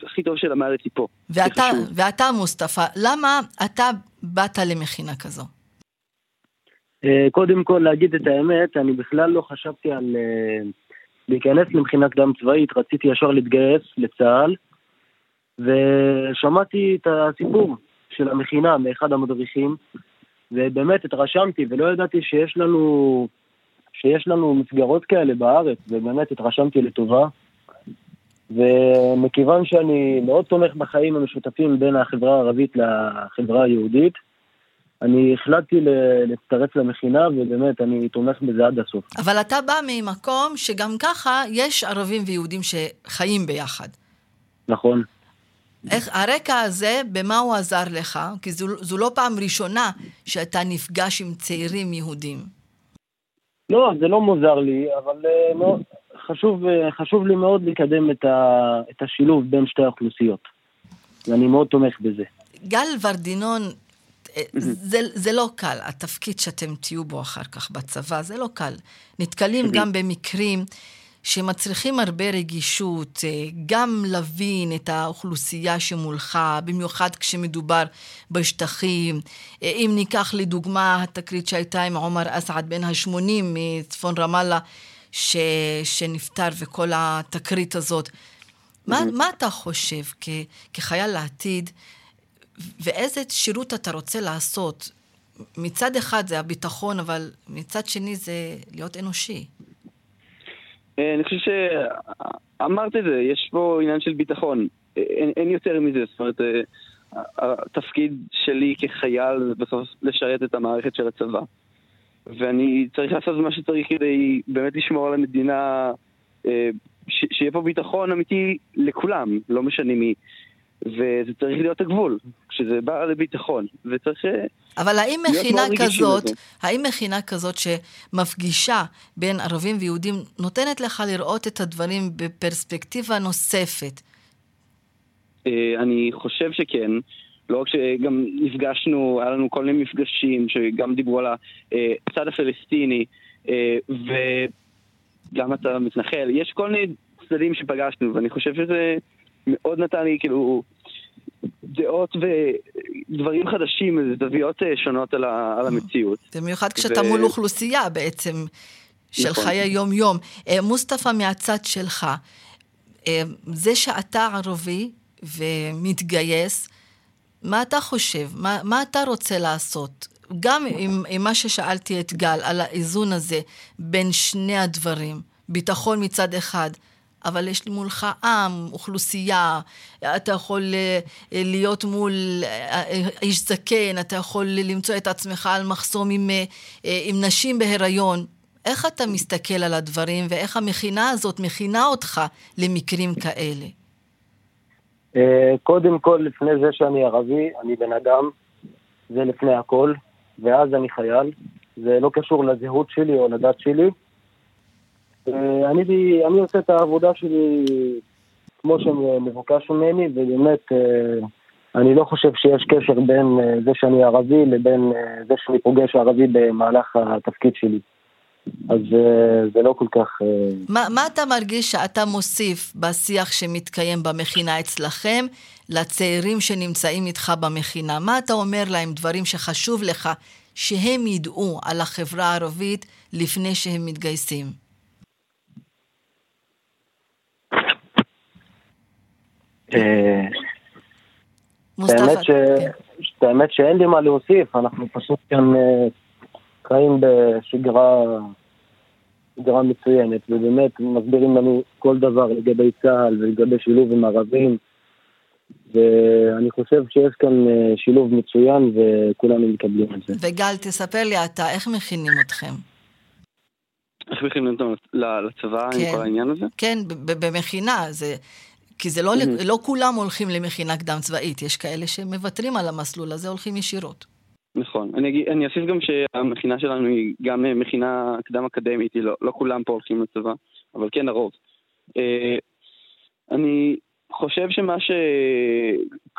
הכי טוב שלמדתי פה. ואתה, ואתה מוסטפא, למה אתה באת למכינה כזו? אה, קודם כל, להגיד את האמת, אני בכלל לא חשבתי על להיכנס למכינה קדם צבאית, רציתי ישר להתגייס לצה"ל, ושמעתי את הסיפור של המכינה מאחד המדריכים, ובאמת התרשמתי, ולא ידעתי שיש לנו, שיש לנו מסגרות כאלה בארץ, ובאמת התרשמתי לטובה. ומכיוון שאני מאוד תומך בחיים המשותפים בין החברה הערבית לחברה היהודית, אני החלטתי להצטרף למכינה, ובאמת, אני תומך בזה עד הסוף. אבל אתה בא ממקום שגם ככה יש ערבים ויהודים שחיים ביחד. נכון. איך הרקע הזה, במה הוא עזר לך? כי זו, זו לא פעם ראשונה שאתה נפגש עם צעירים יהודים. לא, זה לא מוזר לי, אבל uh, מאוד, חשוב, uh, חשוב לי מאוד לקדם את, ה, את השילוב בין שתי האוכלוסיות. ואני מאוד תומך בזה. גל ורדינון זה, זה לא קל, התפקיד שאתם תהיו בו אחר כך בצבא, זה לא קל. נתקלים גם במקרים שמצריכים הרבה רגישות, אה, גם להבין את האוכלוסייה שמולך, במיוחד כשמדובר בשטחים. אה, אם ניקח לדוגמה התקרית שהייתה עם עומר אסעד בן ה-80 מצפון רמאללה, ש... שנפטר וכל התקרית הזאת. מה, מה אתה חושב כ... כחייל לעתיד? ואיזה שירות אתה רוצה לעשות. מצד אחד זה הביטחון, אבל מצד שני זה להיות אנושי. אה, אני חושב שאמרת את זה, יש פה עניין של ביטחון. אה, אין, אין יותר מזה, זאת אומרת, אה, התפקיד שלי כחייל זה בסוף לשרת את המערכת של הצבא. ואני צריך לעשות מה שצריך כדי באמת לשמור על המדינה, שיהיה פה ביטחון אמיתי לכולם, לא משנה מי. וזה צריך להיות הגבול, כשזה בא לביטחון, וצריך אה, אבל האם מכינה כזאת, האם מכינה כזאת שמפגישה בין ערבים ויהודים, נותנת לך לראות את הדברים בפרספקטיבה נוספת? אה, אני חושב שכן. לא רק שגם נפגשנו, היה לנו כל מיני מפגשים שגם דיברו על הצד הפלסטיני, אה, וגם אתה מתנחל. יש כל מיני צדדים שפגשנו, ואני חושב שזה... מאוד נתן לי כאילו דעות ודברים חדשים, זוויות אה, שונות על, ה, על המציאות. במיוחד כשאתה ו... מול אוכלוסייה בעצם של נכון. חיי יום-יום. אה, מוסטפא, מהצד שלך, זה שאתה ערבי ומתגייס, מה אתה חושב? מה, מה אתה רוצה לעשות? גם עם, עם מה ששאלתי את גל, על האיזון הזה בין שני הדברים, ביטחון מצד אחד, אבל יש לי מולך עם, אוכלוסייה, אתה יכול אה, להיות מול אה, איש זקן, אתה יכול למצוא את עצמך על מחסום עם, אה, עם נשים בהיריון. איך אתה מסתכל על הדברים ואיך המכינה הזאת מכינה אותך למקרים כאלה? קודם כל, לפני זה שאני ערבי, אני בן אדם, זה לפני הכל, ואז אני חייל. זה לא קשור לזהות שלי או לדת שלי. אה, אני, אני עושה את העבודה שלי כמו שמבוקש ממני, ובאמת אה, אני לא חושב שיש קשר בין אה, זה שאני ערבי לבין זה שאני פוגש ערבי במהלך התפקיד שלי. אז אה, זה לא כל כך... אה, מה, מה אתה מרגיש שאתה מוסיף בשיח שמתקיים במכינה אצלכם לצעירים שנמצאים איתך במכינה? מה אתה אומר להם, דברים שחשוב לך שהם ידעו על החברה הערבית לפני שהם מתגייסים? אה, כן. האמת שאין לי מה להוסיף, אנחנו פשוט כאן חיים בשגרה שגרה מצוינת, ובאמת מסבירים לנו כל דבר לגבי צה"ל ולגבי שילוב עם ערבים, ואני חושב שיש כאן אה, שילוב מצוין וכולנו מקבלים את זה. וגל, תספר לי אתה, איך מכינים אתכם? איך מכינים אותם לצבא כן. עם כל העניין הזה? כן, במכינה, זה... כי זה לא, mm-hmm. לא כולם הולכים למכינה קדם צבאית, יש כאלה שמוותרים על המסלול הזה, הולכים ישירות. נכון. אני, אני אוסיף גם שהמכינה שלנו היא גם אה, מכינה קדם אקדמית, לא, לא כולם פה הולכים לצבא, אבל כן הרוב. אה, אני חושב שמה ש...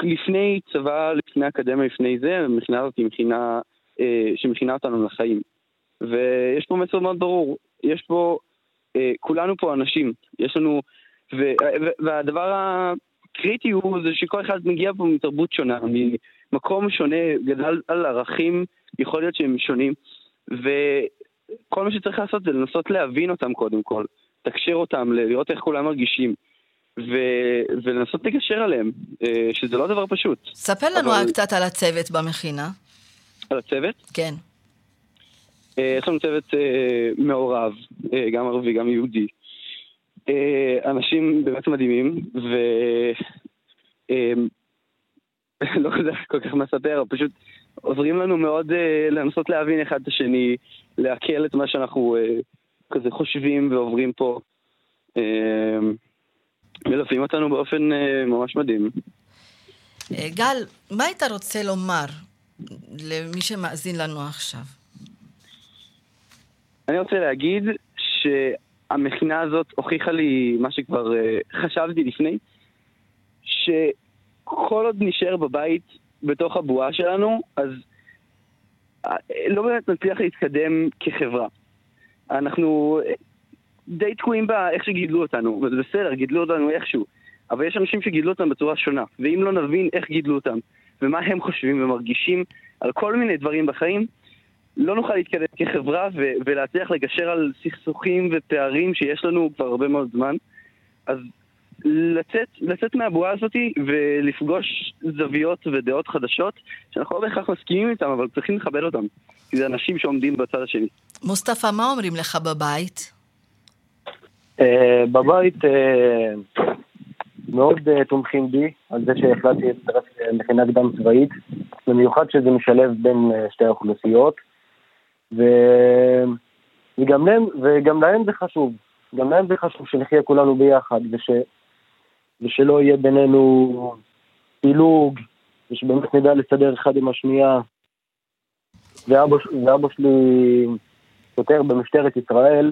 לפני צבא, לפני אקדמיה, לפני זה, המכינה הזאת היא מכינה אה, שמכינה אותנו לחיים. ויש פה מסר מאוד ברור, יש פה, כולנו פה אנשים, יש לנו, ו, והדבר הקריטי הוא זה שכל אחד מגיע פה מתרבות שונה, מקום שונה, גדל על ערכים, יכול להיות שהם שונים, וכל מה שצריך לעשות זה לנסות להבין אותם קודם כל, לתקשר אותם, לראות איך כולם מרגישים. ו- ולנסות לגשר עליהם, אה, שזה לא דבר פשוט. ספר לנו אבל... קצת על הצוות במכינה. על הצוות? כן. אה, יש לנו צוות אה, מעורב, גם ערבי, גם יהודי. אנשים באמת מדהימים, ו... *laughs* לא יודע כל כך מספר, פשוט עוזרים לנו מאוד uh, לנסות להבין אחד את השני, לעכל את מה שאנחנו כזה חושבים ועוברים פה. מלווים אותנו באופן ממש מדהים. גל, מה היית רוצה לומר למי שמאזין לנו עכשיו? אני רוצה להגיד שהמכינה הזאת הוכיחה לי מה שכבר uh, חשבתי לפני, ש... כל עוד נשאר בבית בתוך הבועה שלנו, אז אה, לא באמת נצליח להתקדם כחברה. אנחנו די תקועים באיך שגידלו אותנו, וזה בסדר, גידלו אותנו איכשהו, אבל יש אנשים שגידלו אותם בצורה שונה, ואם לא נבין איך גידלו אותם, ומה הם חושבים ומרגישים על כל מיני דברים בחיים, לא נוכל להתקדם כחברה ו- ולהצליח לגשר על סכסוכים ופערים שיש לנו כבר הרבה מאוד זמן. אז לצאת, לצאת מהבועה הזאת ולפגוש זוויות ודעות חדשות שאנחנו לא בהכרח מסכימים איתם, אבל צריכים לכבד אותם. כי זה אנשים שעומדים בצד השני. מוסטפא, מה אומרים לך בבית? אה, בבית אה, מאוד אה, תומכים בי על זה שהחלטתי להצטרף למכינה קדם צבאית, במיוחד שזה משלב בין שתי האוכלוסיות, וגם להם, וגם להם זה חשוב. גם להם זה חשוב שנחיה כולנו ביחד, וש... ושלא יהיה בינינו פילוג, ושבאמת נדע לסדר אחד עם השנייה. ואבא, ואבא שלי שוטר במשטרת ישראל,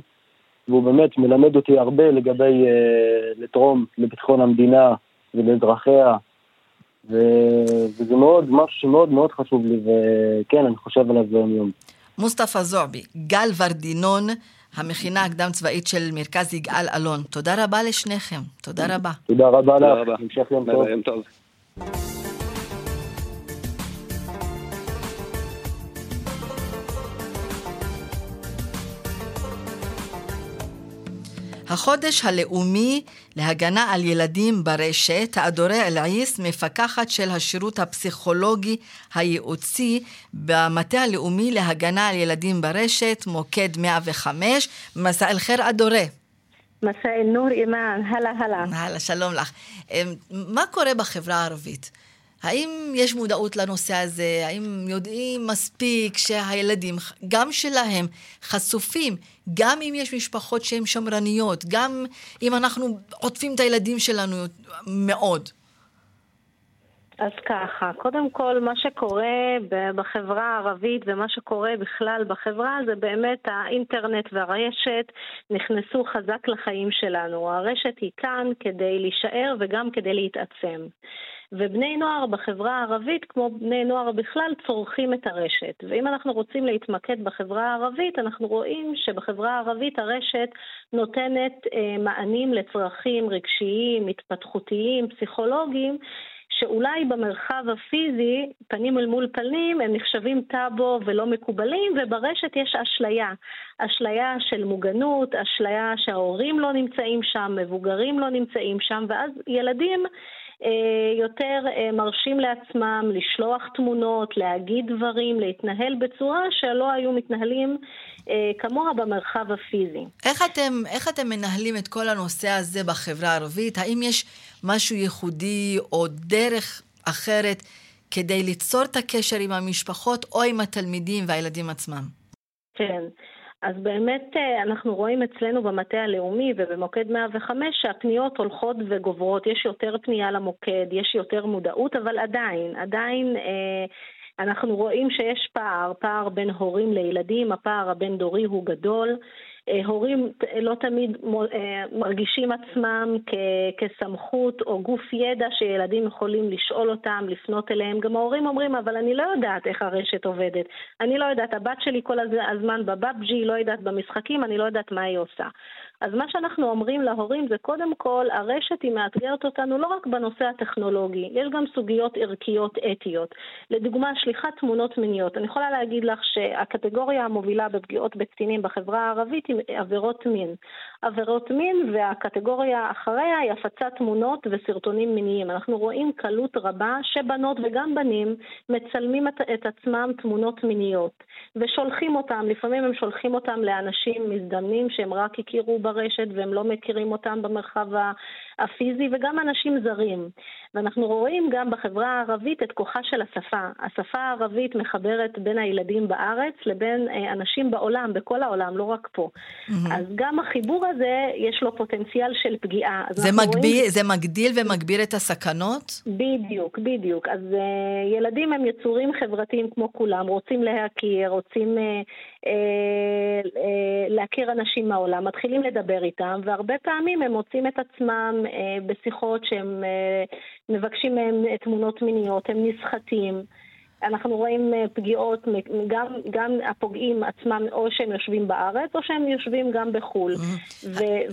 והוא באמת מלמד אותי הרבה לגבי אה, לתרום לביטחון המדינה ולאזרחיה, ו... וזה מאוד, משהו שמאוד מאוד חשוב לי, וכן, אני חושב עליו ביום יום. מוסטפא זועבי, גל ורדינון, המכינה הקדם צבאית של מרכז יגאל אלון. תודה רבה לשניכם. תודה רבה. תודה רבה לך. המשך יום טוב. החודש הלאומי להגנה על ילדים ברשת, האדורה אל-עיס, מפקחת של השירות הפסיכולוגי הייעוצי במטה הלאומי להגנה על ילדים ברשת, מוקד 105. מסע אל-חיר אדורה. מסע אל-נור אימאן, הלאה הלאה. הלאה, שלום לך. אמ, מה קורה בחברה הערבית? האם יש מודעות לנושא הזה? האם יודעים מספיק שהילדים, גם שלהם, חשופים, גם אם יש משפחות שהן שמרניות, גם אם אנחנו עוטפים את הילדים שלנו מאוד? אז ככה, קודם כל מה שקורה בחברה הערבית ומה שקורה בכלל בחברה זה באמת האינטרנט והרשת נכנסו חזק לחיים שלנו. הרשת היא כאן כדי להישאר וגם כדי להתעצם. ובני נוער בחברה הערבית, כמו בני נוער בכלל, צורכים את הרשת. ואם אנחנו רוצים להתמקד בחברה הערבית, אנחנו רואים שבחברה הערבית הרשת נותנת אה, מענים לצרכים רגשיים, התפתחותיים, פסיכולוגיים, שאולי במרחב הפיזי, פנים אל מול פנים, הם נחשבים טאבו ולא מקובלים, וברשת יש אשליה. אשליה של מוגנות, אשליה שההורים לא נמצאים שם, מבוגרים לא נמצאים שם, ואז ילדים יותר אה, מרשים לעצמם לשלוח תמונות, להגיד דברים, להתנהל בצורה שלא היו מתנהלים אה, כמוה במרחב הפיזי. איך אתם, איך אתם מנהלים את כל הנושא הזה בחברה הערבית? האם יש משהו ייחודי או דרך אחרת כדי ליצור את הקשר עם המשפחות או עם התלמידים והילדים עצמם? כן. אז באמת אה, אנחנו רואים אצלנו במטה הלאומי ובמוקד 105 שהפניות הולכות וגוברות, יש יותר פנייה למוקד, יש יותר מודעות, אבל עדיין, עדיין אה, אנחנו רואים שיש פער, פער בין הורים לילדים, הפער הבין-דורי הוא גדול. אה, הורים לא תמיד אה, מרגישים עצמם כסמכות או גוף ידע שילדים יכולים לשאול אותם, לפנות אליהם. גם ההורים אומרים, אבל אני לא יודעת איך הרשת עובדת. אני לא יודעת, הבת שלי כל הזמן בבאבג'י, היא לא יודעת במשחקים, אני לא יודעת מה היא עושה. אז מה שאנחנו אומרים להורים זה קודם כל, הרשת היא מאתגרת אותנו לא רק בנושא הטכנולוגי, יש גם סוגיות ערכיות אתיות. לדוגמה, שליחת תמונות מיניות. אני יכולה להגיד לך שהקטגוריה המובילה בפגיעות בקטינים בחברה הערבית היא עבירות מין. עבירות מין והקטגוריה אחריה היא הפצת תמונות וסרטונים מיניים. אנחנו רואים קלות רבה שבנות וגם בנים מצלמים את, את עצמם תמונות מיניות ושולחים אותם, לפעמים הם שולחים אותם לאנשים מזדמנים שהם רק הכירו ברשת והם לא מכירים אותם במרחב הפיזי וגם אנשים זרים. ואנחנו רואים גם בחברה הערבית את כוחה של השפה. השפה הערבית מחברת בין הילדים בארץ לבין אה, אנשים בעולם, בכל העולם, לא רק פה. Mm-hmm. אז גם החיבור הזה, יש לו פוטנציאל של פגיעה. זה, מגביל, רואים... זה מגדיל ומגביר את הסכנות? בדיוק, בדיוק. אז uh, ילדים הם יצורים חברתיים כמו כולם, רוצים להכיר, רוצים uh, uh, uh, להכיר אנשים מהעולם, מתחילים לדבר איתם, והרבה פעמים הם מוצאים את עצמם uh, בשיחות שהם... Uh, מבקשים מהם תמונות מיניות, הם נסחטים. אנחנו רואים אה, פגיעות, גם, גם הפוגעים עצמם, או שהם יושבים בארץ, או שהם יושבים גם בחו"ל.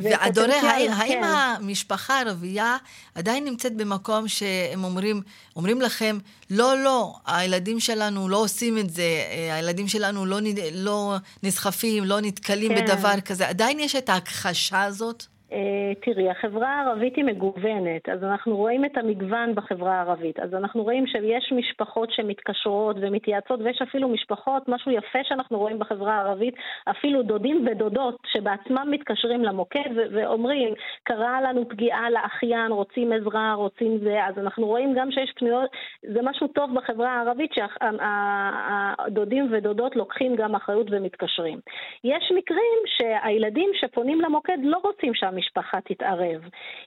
ואדורי, האם, האם כן. המשפחה הערבייה עדיין נמצאת במקום שהם אומרים, אומרים לכם, לא, לא, הילדים שלנו לא עושים את זה, אה, הילדים שלנו לא, לא נסחפים, לא נתקלים כן. בדבר כזה, עדיין יש את ההכחשה הזאת? אה, תראי, החברה הערבית היא מגוונת, אז אנחנו רואים את המגוון בחברה הערבית. אז אנחנו רואים שיש משפחות שמתקשרות ומתייעצות, ויש אפילו משפחות, משהו יפה שאנחנו רואים בחברה הערבית, אפילו דודים ודודות שבעצמם מתקשרים למוקד ואומרים, קרה לנו פגיעה לאחיין, רוצים עזרה, רוצים זה, אז אנחנו רואים גם שיש פניות, זה משהו טוב בחברה הערבית שהדודים ודודות לוקחים גם אחריות ומתקשרים. יש מקרים שהילדים שפונים למוקד לא רוצים שם שהמשפחה תתערב.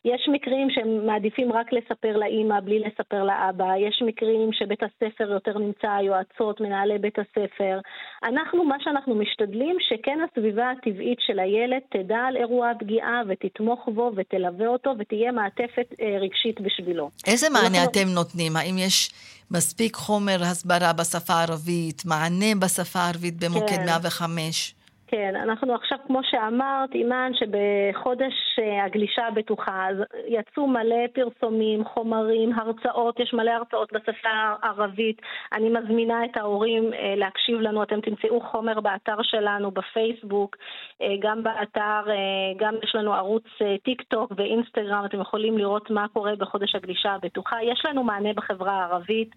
יש מקרים שהם מעדיפים רק לספר לאימא בלי לספר לאבא, יש מקרים שבית הספר יותר נמצא, היועצות, מנהלי בית הספר. אנחנו, מה שאנחנו משתדלים, שכן הסביבה הטבעית של הילד תדע על אירוע הפגיעה ותתמוך בו ותלווה אותו ותהיה מעטפת אה, רגשית בשבילו. איזה מענה אנחנו... אתם נותנים? האם יש... מספיק חומר הסברה בשפה הערבית, מענה בשפה הערבית במוקד כן. 105? כן, אנחנו עכשיו, כמו שאמרת, אימאן, שבחודש אה, הגלישה הבטוחה יצאו מלא פרסומים, חומרים, הרצאות, יש מלא הרצאות בשפה הערבית. אני מזמינה את ההורים אה, להקשיב לנו, אתם תמצאו חומר באתר שלנו, בפייסבוק, אה, גם באתר, גם יש לנו ערוץ טיק טוק ואינסטגרם, אתם יכולים לראות מה קורה בחודש הגלישה הבטוחה. יש לנו מענה בחברה הערבית,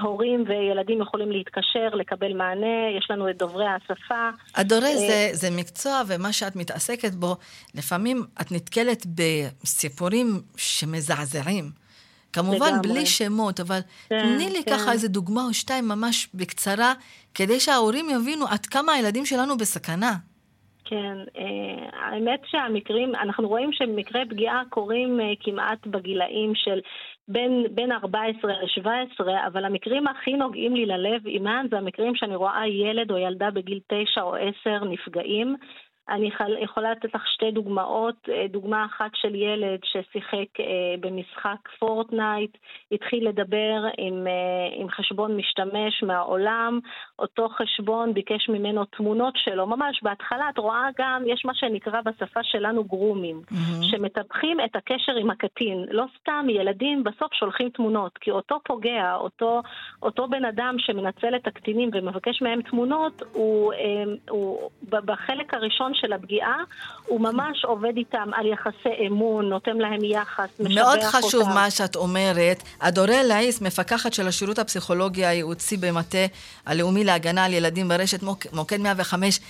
הורים וילדים יכולים להתקשר, לקבל מענה, יש לנו את דוברי השפה. הדורס זה, זה מקצוע, ומה שאת מתעסקת בו, לפעמים את נתקלת בסיפורים שמזעזעים. כמובן, לגמרי. בלי שמות, אבל כן, תני לי כן. ככה איזה דוגמה או שתיים ממש בקצרה, כדי שההורים יבינו עד כמה הילדים שלנו בסכנה. כן, אה, האמת שהמקרים, אנחנו רואים שמקרי פגיעה קורים אה, כמעט בגילאים של בין, בין 14 ל-17, אבל המקרים הכי נוגעים לי ללב, אימן, זה המקרים שאני רואה ילד או ילדה בגיל 9 או 10 נפגעים, אני יכולה לתת לך שתי דוגמאות. אה, דוגמה אחת של ילד ששיחק אה, במשחק פורטנייט, התחיל לדבר עם, אה, עם חשבון משתמש מהעולם, אותו חשבון ביקש ממנו תמונות שלו. ממש בהתחלה את רואה גם, יש מה שנקרא בשפה שלנו גרומים, mm-hmm. שמטפחים את הקשר עם הקטין. לא סתם ילדים בסוף שולחים תמונות, כי אותו פוגע, אותו, אותו בן אדם שמנצל את הקטינים ומבקש מהם תמונות, הוא, הוא בחלק הראשון של הפגיעה, הוא ממש עובד איתם על יחסי אמון, נותן להם יחס, משבח אותם. מאוד חשוב אותם. מה שאת אומרת. אדורל לאיס, מפקחת של השירות הפסיכולוגי הייעוצי במטה הלאומי להגנה על ילדים ברשת מוקד 105.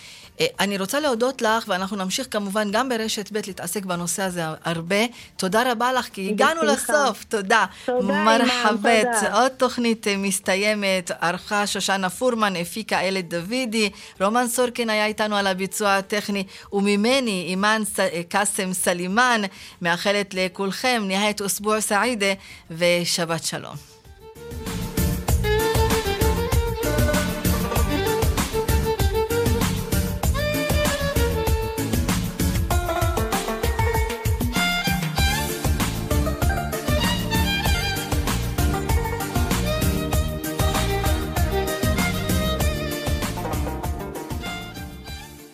אה, אני רוצה להודות לך, ואנחנו נמשיך כמובן גם ברשת ב' להתעסק בנושא הזה הרבה. תודה רבה לך, כי הגענו לסוף. תודה. תודה, מרחבת. עוד תוכנית אה, מסתיימת. ערכה שושנה פורמן, הפיקה איילת דוידי. רומן סורקין היה איתנו על הביצוע הטכני, וממני, אימאן אה, קאסם סלימאן, מאחלת לכולכם נהיית אוסבוע סעידה ושבת שלום.